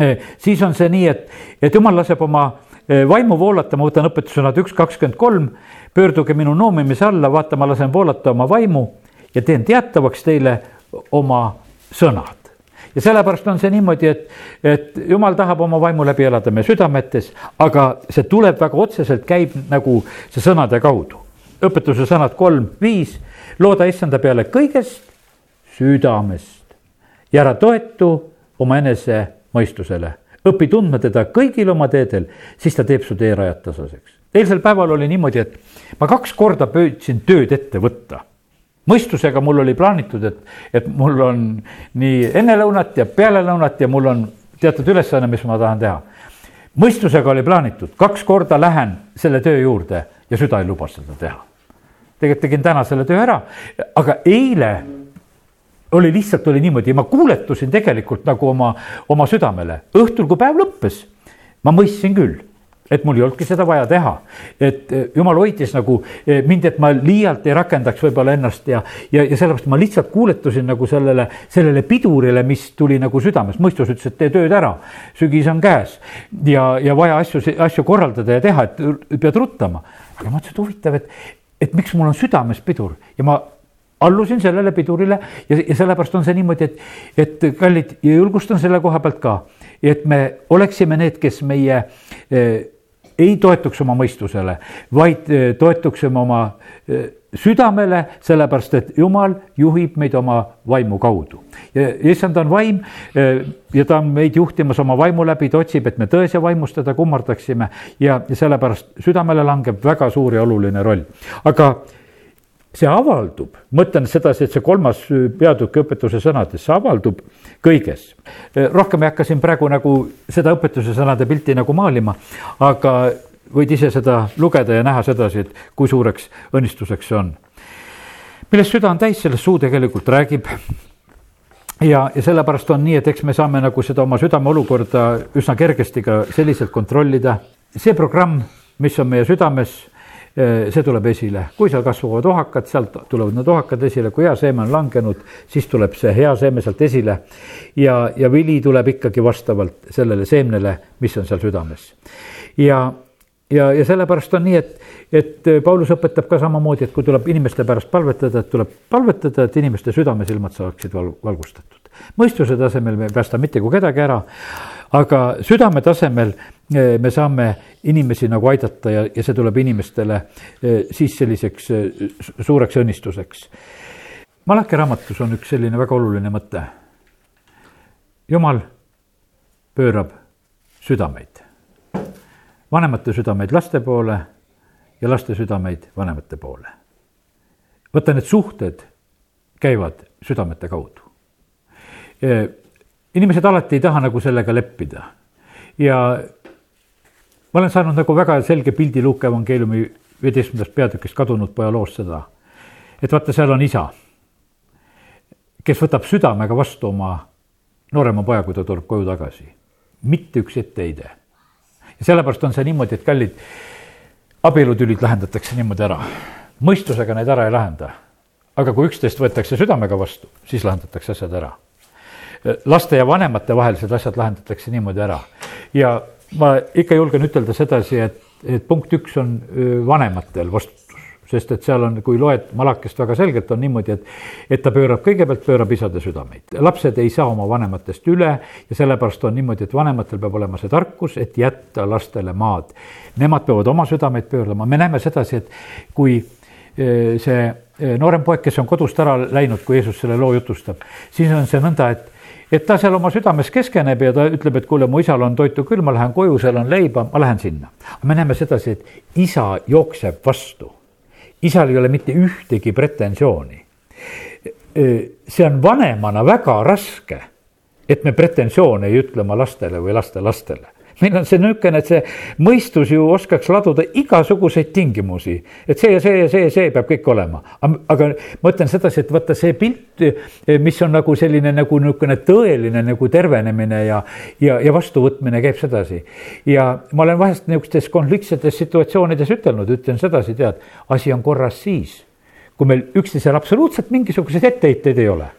eh, siis on see nii, et, et jumal laseb oma vaimu voolata, ma võtan õpetussõnad üks, kakskümmend kolm, pöörduge minu noomimise alla, vaata, ma lasen voolata oma vaimu ja teen teatavaks teile oma sõnad. Ja sellepärast on see niimoodi, et, et jumal tahab oma vaimu läbi elada meie südametes, aga see tuleb väga otseselt, käib nagu see sõnade kaudu. Õpetuse sõnad kolm, viis, looda issanda peale kõigest südamest ja ära toetu omaenese mõistusele. Õpi tundma teda kõigil oma teedel, siis ta teeb su teerajad tasaseks. eilsel päeval oli niimoodi, et ma kaks korda püüdsin tööd ette võtta mõistusega mul oli plaanitud, et, et mul on nii enne lõunat ja peale lõunat ja mul on teatud ülesanne, mis ma tahan teha. mõistusega oli plaanitud, kaks korda lähen selle töö juurde ja süda ei luba seda teha. tegelikult tegin täna selle töö ära, aga eile oli lihtsalt oli niimoodi ja ma kuuletusin tegelikult nagu oma, oma südamele. õhtul, kui päev lõppes, ma mõistsin küll et mul ei olnudki seda vaja teha. et eh, jumal hoidis nagu eh, mind, et ma liialt ei rakendaks võib-olla ennast ja, ja, ja sellepärast ma lihtsalt kuuletusin nagu sellele, sellele pidurile, mis tuli nagu südames. mõistus ütles, et tee tööd ära, sügis on käes ja, ja vaja asju, asju korraldada ja teha, et pead ruttama. aga ma mõtlesin, et huvitav, et, et miks mul on südames pidur ja ma allusin sellele pidurile ja, ja sellepärast on see niimoodi, et, et kallid julgustan selle koha pealt ka, et me oleksime need, kes meie eh, ei toetuks oma mõistusele, vaid eh, toetuksime oma eh, südamele, sellepärast et Jumal juhib meid oma vaimu kaudu. issand on vaim ja ta on meid juhtimas oma vaimu läbi, ta otsib, et me tões ja vaimus teda kummardaksime ja sellepärast südamele langeb väga suur ja oluline roll. aga see avaldub, mõtlen sedasi, et see kolmas peatükk õpetuse sõnades, see avaldub kõiges. rohkem ei hakka siin praegu nagu seda õpetuse sõnade pilti nagu maalima, aga võid ise seda lugeda ja näha sedasi, et kui suureks õnnistuseks see on. millest süda on täis, sellest suu tegelikult räägib. ja, ja sellepärast on nii, et eks me saame nagu seda oma südame olukorda üsna kergesti ka selliselt kontrollida. see programm, mis on meie südames see tuleb esile, kui seal kasvavad ohakad, sealt tulevad need ohakad esile, kui hea seeme on langenud, siis tuleb see hea seeme sealt esile. ja, ja vili tuleb ikkagi vastavalt sellele seemnele, mis on seal südames. ja, ja, ja sellepärast on nii, et, et Paulus õpetab ka samamoodi, et kui tuleb inimeste pärast palvetada, et tuleb palvetada, et inimeste südamesilmad saaksid val-, valgustatud. mõistuse tasemel me ei päästa mitte kui kedagi ära, aga südame tasemel Eh, me saame inimesi nagu aidata ja, ja see tuleb inimestele eh, siis selliseks eh, suureks õnnistuseks. Malaki raamatus on üks selline väga oluline mõte. jumal pöörab südameid, vanemate südameid laste poole ja laste südameid vanemate poole. vaata, need suhted käivad südamete kaudu. Inimesed alati ei taha nagu sellega leppida ja ma olen saanud nagu väga selge pildi Luuke evangeeliumi viieteistkümnendast peatükist kadunud poja loost seda. et vaata, seal on isa, kes võtab südamega vastu oma noorema poja, kui ta tuleb koju tagasi. mitte üks etteheide. ja sellepärast on see niimoodi, et kallid, abielutülid lahendatakse niimoodi ära. mõistusega neid ära ei lahenda. aga kui üksteist võetakse südamega vastu, siis lahendatakse asjad ära. Laste ja vanemate vahelised asjad lahendatakse niimoodi ära ja ma ikka julgen ütelda sedasi, et, et punkt üks on vanematel vastutus sest et seal on, kui loed Malakest väga selgelt, on niimoodi, et, et ta pöörab, kõigepealt pöörab isade südameid. lapsed ei saa oma vanematest üle ja sellepärast on niimoodi, et vanematel peab olema see tarkus, et jätta lastele maad. Nemad peavad oma südameid pöörama, me näeme sedasi, et kui see noorem poeg, kes on kodust ära läinud, kui Jeesus selle loo jutustab, siis on see nõnda, et et ta seal oma südames keskeneb ja ta ütleb, et kuule, mu isal on toitu küll, ma lähen koju, seal on leiba, ma lähen sinna. me näeme sedasi, et isa jookseb vastu. isal ei ole mitte ühtegi pretensiooni. see on vanemana väga raske, et me pretensioone ei ütle oma lastele või lastelastele meil on see niisugune, et see mõistus ju oskaks laduda igasuguseid tingimusi, et see ja see ja see ja see peab kõik olema. aga ma ütlen sedasi, et vaata see pilt, mis on nagu selline nagu niisugune tõeline nagu tervenemine ja, ja, ja vastuvõtmine käib sedasi. ja ma olen vahest niisugustes konfliktsetes situatsioonides ütelnud, ütlen sedasi, tead, asi on korras siis, kui meil üksteisel absoluutselt mingisuguseid etteheiteid ei ole.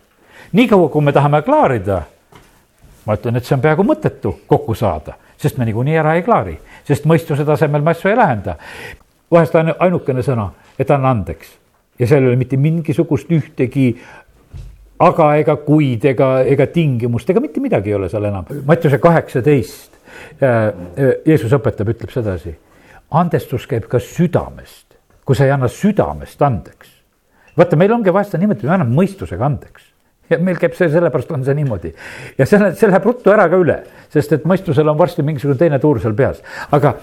niikaua, kui me tahame klaarida ma ütlen, et see on peaaegu mõttetu kokku saada sest me niikuinii ära ei klaari, sest mõistuse tasemel me asju ei lahenda. vahest ainukene sõna, et anna andeks ja seal ei ole mitte mingisugust ühtegi aga ega kuid ega, ega tingimust ega mitte midagi ei ole seal enam. Mattiuse kaheksateist, äh, äh, Jeesus õpetab, ütleb sedasi. andestus käib ka südamest, kui sa ei anna südamest andeks. vaata, meil ongi vahest niimoodi, me anname mõistusega andeks ja meil käib see, sellepärast on see niimoodi. ja see, see läheb ruttu ära ka üle, sest et mõistusel on varsti mingisugune teine tuur seal peas. aga,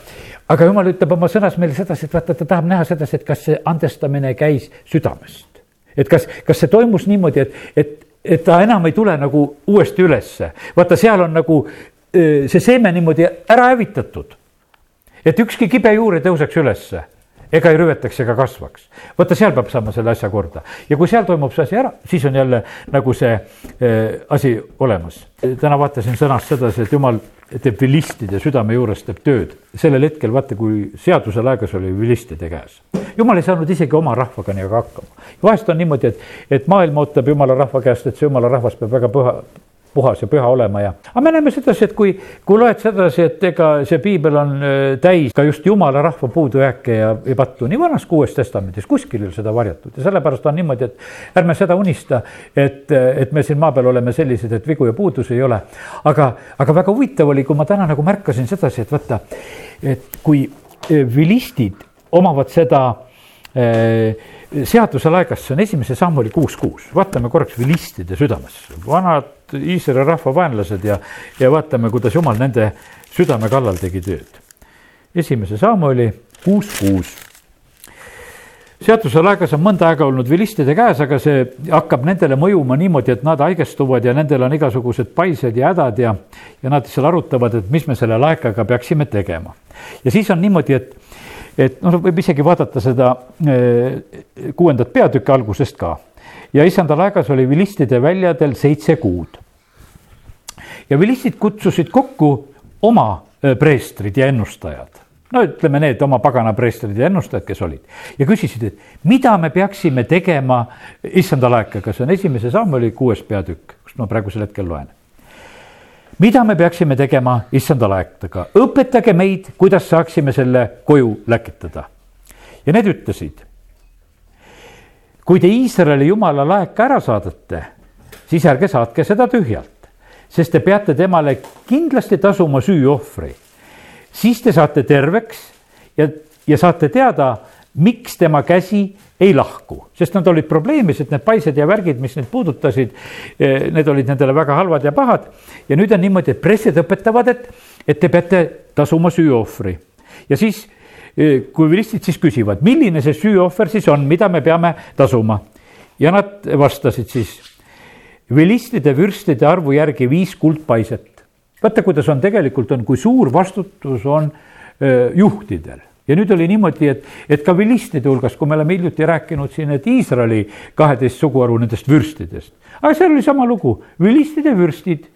aga jumal ütleb oma sõnas meile sedasi, et vaata, ta tahab näha sedasi, et kas see andestamine käis südamest. et kas, kas see toimus niimoodi, et, et, et ta enam ei tule nagu uuesti ülesse. vaata, seal on nagu see seeme niimoodi ära hävitatud. et ükski kibe juur ei tõuseks ülesse ega ei rüvetaks ega kasvaks. vaata, seal peab saama selle asja korda ja kui seal toimub see asi ära, siis on jälle nagu see äh, asi olemas. täna vaatasin sõnast sedasi, et jumal teeb vilistide südame juures teeb tööd. sellel hetkel vaata, kui seadusel aegas oli vilistide käes. jumal ei saanud isegi oma rahvaga nii väga hakkama. vahest on niimoodi, et, et maailm ootab jumala rahva käest, et see jumala rahvas peab väga püha, puhas ja püha olema ja, aga me näeme sedasi, et kui, kui loed sedasi, et ega see piibel on äh, täis ka just jumala rahva puudujääke ja, ja pattu nii vanas kui uues testamendis, kuskil ei ole seda varjatud ja sellepärast on niimoodi, et ärme seda unista, et, et me siin maa peal oleme sellised, et vigu ja puudusi ei ole. aga, aga väga huvitav oli, kui ma täna nagu märkasin sedasi, et vaata, et kui äh, vilistid omavad seda seaduse laegas, see on esimese samm oli kuus kuus, vaatame korraks vilistide südamesse, vanad Iisraeli rahva vaenlased ja, ja vaatame, kuidas jumal nende südame kallal tegi tööd. esimese sammu oli kuus kuus. seaduse laegas on mõnda aega olnud vilistide käes, aga see hakkab nendele mõjuma niimoodi, et nad haigestuvad ja nendel on igasugused paised ja hädad ja, ja nad seal arutavad, et mis me selle laekaga peaksime tegema. ja siis on niimoodi, et et noh, võib isegi vaadata seda eh, kuuendat peatükki algusest ka. ja issanda laegas oli vilistide väljadel seitse kuud. ja vilistid kutsusid kokku oma eh, preestrid ja ennustajad no ütleme need oma pagana preestrid ja ennustajad, kes olid ja küsisid, et mida me peaksime tegema issanda laekaga, see on esimese sammuli kuues peatükk, kust ma praegusel hetkel loen mida me peaksime tegema issanda laekadega, õpetage meid, kuidas saaksime selle koju läkitada. ja need ütlesid. kui te Iisraeli jumala laeka ära saadate, siis ärge saatke seda tühjalt, sest te peate temale kindlasti tasuma süüohvri. siis te saate terveks ja, ja saate teada, miks tema käsi ei lahku, sest nad olid probleemised, need paised ja värgid, mis neid puudutasid. Eh, need olid nendele väga halvad ja pahad ja nüüd on niimoodi, et pressid õpetavad, et, et te peate tasuma süüohvri ja siis eh, kui vilistid siis küsivad, milline see süüohver siis on, mida me peame tasuma ja nad vastasid siis vilistide vürstide arvu järgi viis kuldpaiset. vaata, kuidas on tegelikult on, kui suur vastutus on öö, eh, juhtidel ja nüüd oli niimoodi, et, et ka vilistide hulgas, kui me oleme hiljuti rääkinud siin, et Iisraeli kaheteist suguharu nendest vürstidest. aga seal oli sama lugu, vilistide vürstid,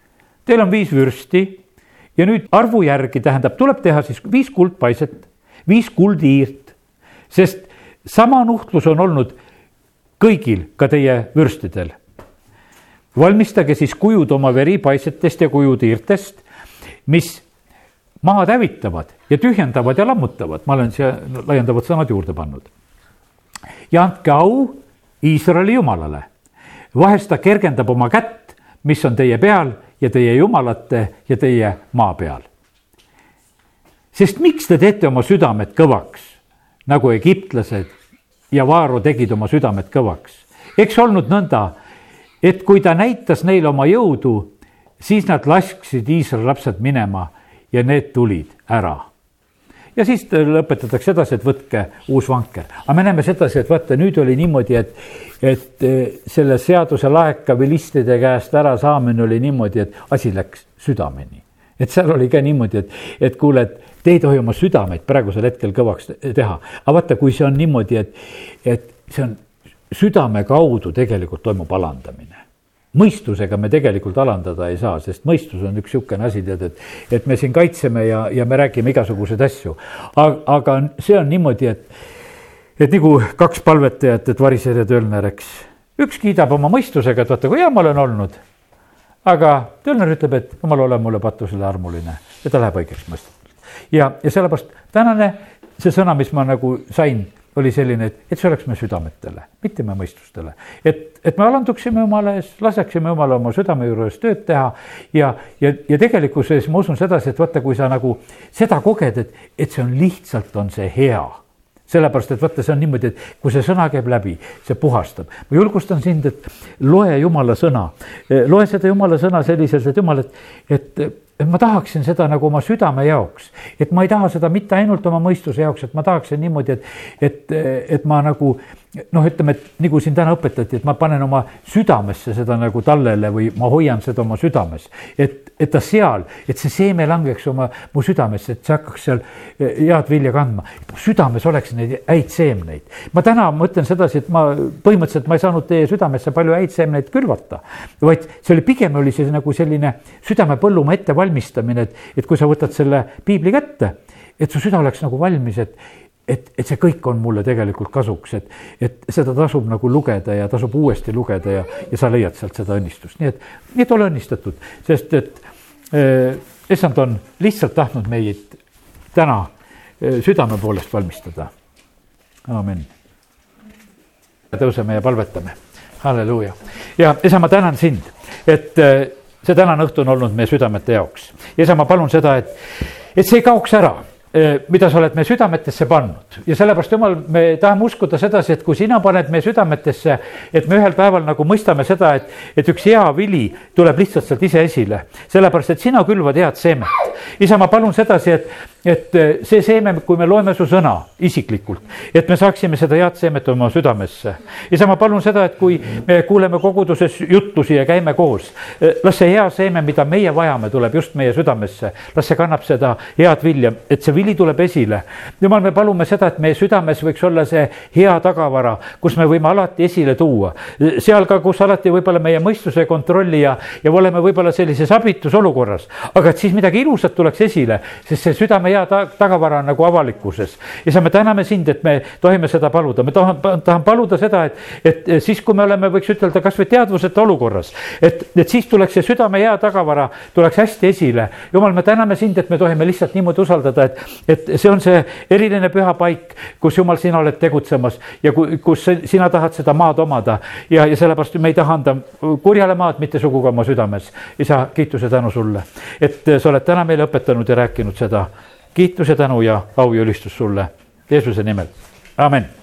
teil on viis vürsti ja nüüd arvu järgi tähendab, tuleb teha siis viis kuldpaiset, viis kuldiirt, sest sama nuhtlus on olnud kõigil, ka teie vürstidel. valmistage siis kujud oma veripaisetest ja kujutiirtest, mis maad hävitavad ja tühjendavad ja lammutavad, ma olen siia laiendavad sõnad juurde pannud. ja andke au Iisraeli jumalale. vahest ta kergendab oma kätt, mis on teie peal ja teie jumalate ja teie maa peal. sest miks te teete oma südamed kõvaks, nagu egiptlased ja Vaaro tegid oma südamed kõvaks? eks olnud nõnda, et kui ta näitas neile oma jõudu, siis nad lasksid Iisraeli lapsed minema ja need tulid ära ja siis lõpetatakse edasi, et võtke uus vanker. aga me näeme sedasi, et vaata, nüüd oli niimoodi, et, et eh, selle seaduse laeka vilistide käest ärasaamine oli niimoodi, et asi läks südameni. et seal oli ka niimoodi, et, et kuule, et te ei tohi oma südameid praegusel hetkel kõvaks teha. aga vaata, kui see on niimoodi, et, et see on südame kaudu tegelikult toimub alandamine mõistusega me tegelikult alandada ei saa, sest mõistus on üks niisugune asi, tead, et, et me siin kaitseme ja, ja me räägime igasuguseid asju. aga see on niimoodi, et, et nagu kaks palvetajat, et variser ja Tölner, eks. üks kiidab oma mõistusega, et vaata, kui hea ma olen olnud. aga Tölner ütleb, et jumal, ole mulle patusele armuline ja ta läheb õigeks mõistetult. ja, ja sellepärast tänane see sõna, mis ma nagu sain oli selline, et, et see oleks me südametele, mitte me mõistustele. et, et me alanduksime Jumala ees, laseksime Jumala oma südame juures tööd teha. Ja, ja, ja tegelikkuses ma usun sedasi, et vaata, kui sa nagu seda koged, et, et see on lihtsalt, on see hea. Sellepärast, et vaata, see on niimoodi, et kui see sõna käib läbi, see puhastab. ma julgustan sind, et loe jumala sõna, loe seda jumala sõna selliselt, et jumal, et, et ma tahaksin seda nagu oma südame jaoks, et ma ei taha seda mitte ainult oma mõistuse jaoks, et ma tahaksin niimoodi, et, et, et ma nagu noh, ütleme, et nagu siin täna õpetati, et ma panen oma südamesse seda nagu tallele või ma hoian seda oma südames. et, et ta seal, et see seeme langeks oma, mu südamesse, et see hakkaks seal eh, head vilja kandma. südames oleks neid häid seemneid. ma täna mõtlen sedasi, et ma põhimõtteliselt ma ei saanud teie südamesse palju häid seemneid külvata. vaid see oli, pigem oli see nagu selline südamepõllumaa ettevalmistamine, et, et kui sa võtad selle piibli kätte, et su süda oleks nagu valmis, et et, et see kõik on mulle tegelikult kasuks, et, et seda tasub nagu lugeda ja tasub uuesti lugeda ja, ja sa leiad sealt seda õnnistust, nii et, nii et ole õnnistatud, sest et äh, issand on lihtsalt tahtnud meid täna äh, südame poolest valmistada. amin. tõuseme ja palvetame, halleluuja. ja isa, ma tänan sind, et äh, see tänane õhtu on olnud meie südamete jaoks. ja isa, ma palun seda, et, et see ei kaoks ära Eh, mida sa oled meie südametesse pannud ja sellepärast jumal, me tahame uskuda sedasi, et kui sina paned meie südametesse, et me ühel päeval nagu mõistame seda, et, et üks hea vili tuleb lihtsalt sealt ise esile, sellepärast et sina külvad head seemet. isa, ma palun sedasi, et, et eh, see seeme, kui me loeme su sõna isiklikult, et me saaksime seda head seemet oma südamesse. isa, ma palun seda, et kui me kuuleme koguduses jutlusi ja käime koos, eh, las see hea seeme, mida meie vajame, tuleb just meie südamesse, las see kannab seda head vilja, et see vili tuleb esile. jumal, me palume seda, et meie südames võiks olla see hea tagavara, kus me võime alati esile tuua. seal ka, kus alati võib-olla meie mõistuse kontrolli ja, ja oleme võib-olla sellises abitus olukorras. aga et siis midagi ilusat tuleks esile, sest see südame hea ta tagavara nagu avalikkuses. ja sa, me täname sind, et me tohime seda paluda, me tahame, tahan paluda seda, et, et siis, kui me oleme, võiks ütelda kasvõi teadvuseta olukorras, et, et siis tuleks see südame hea tagavara, tuleks hästi esile. jumal, me täname sind, et me tohime lihtsalt niimoodi usaldada, et, et see on see eriline püha paik, kus jumal, sina oled tegutsemas ja kus sina tahad seda maad omada ja, ja sellepärast me ei taha anda kurjale maad mitte sugugi oma südames. isa, kiituse tänu sulle, et sa oled täna meile õpetanud ja rääkinud seda. Kiituse, tänu ja au ja ülistus sulle Jeesuse nimel, amin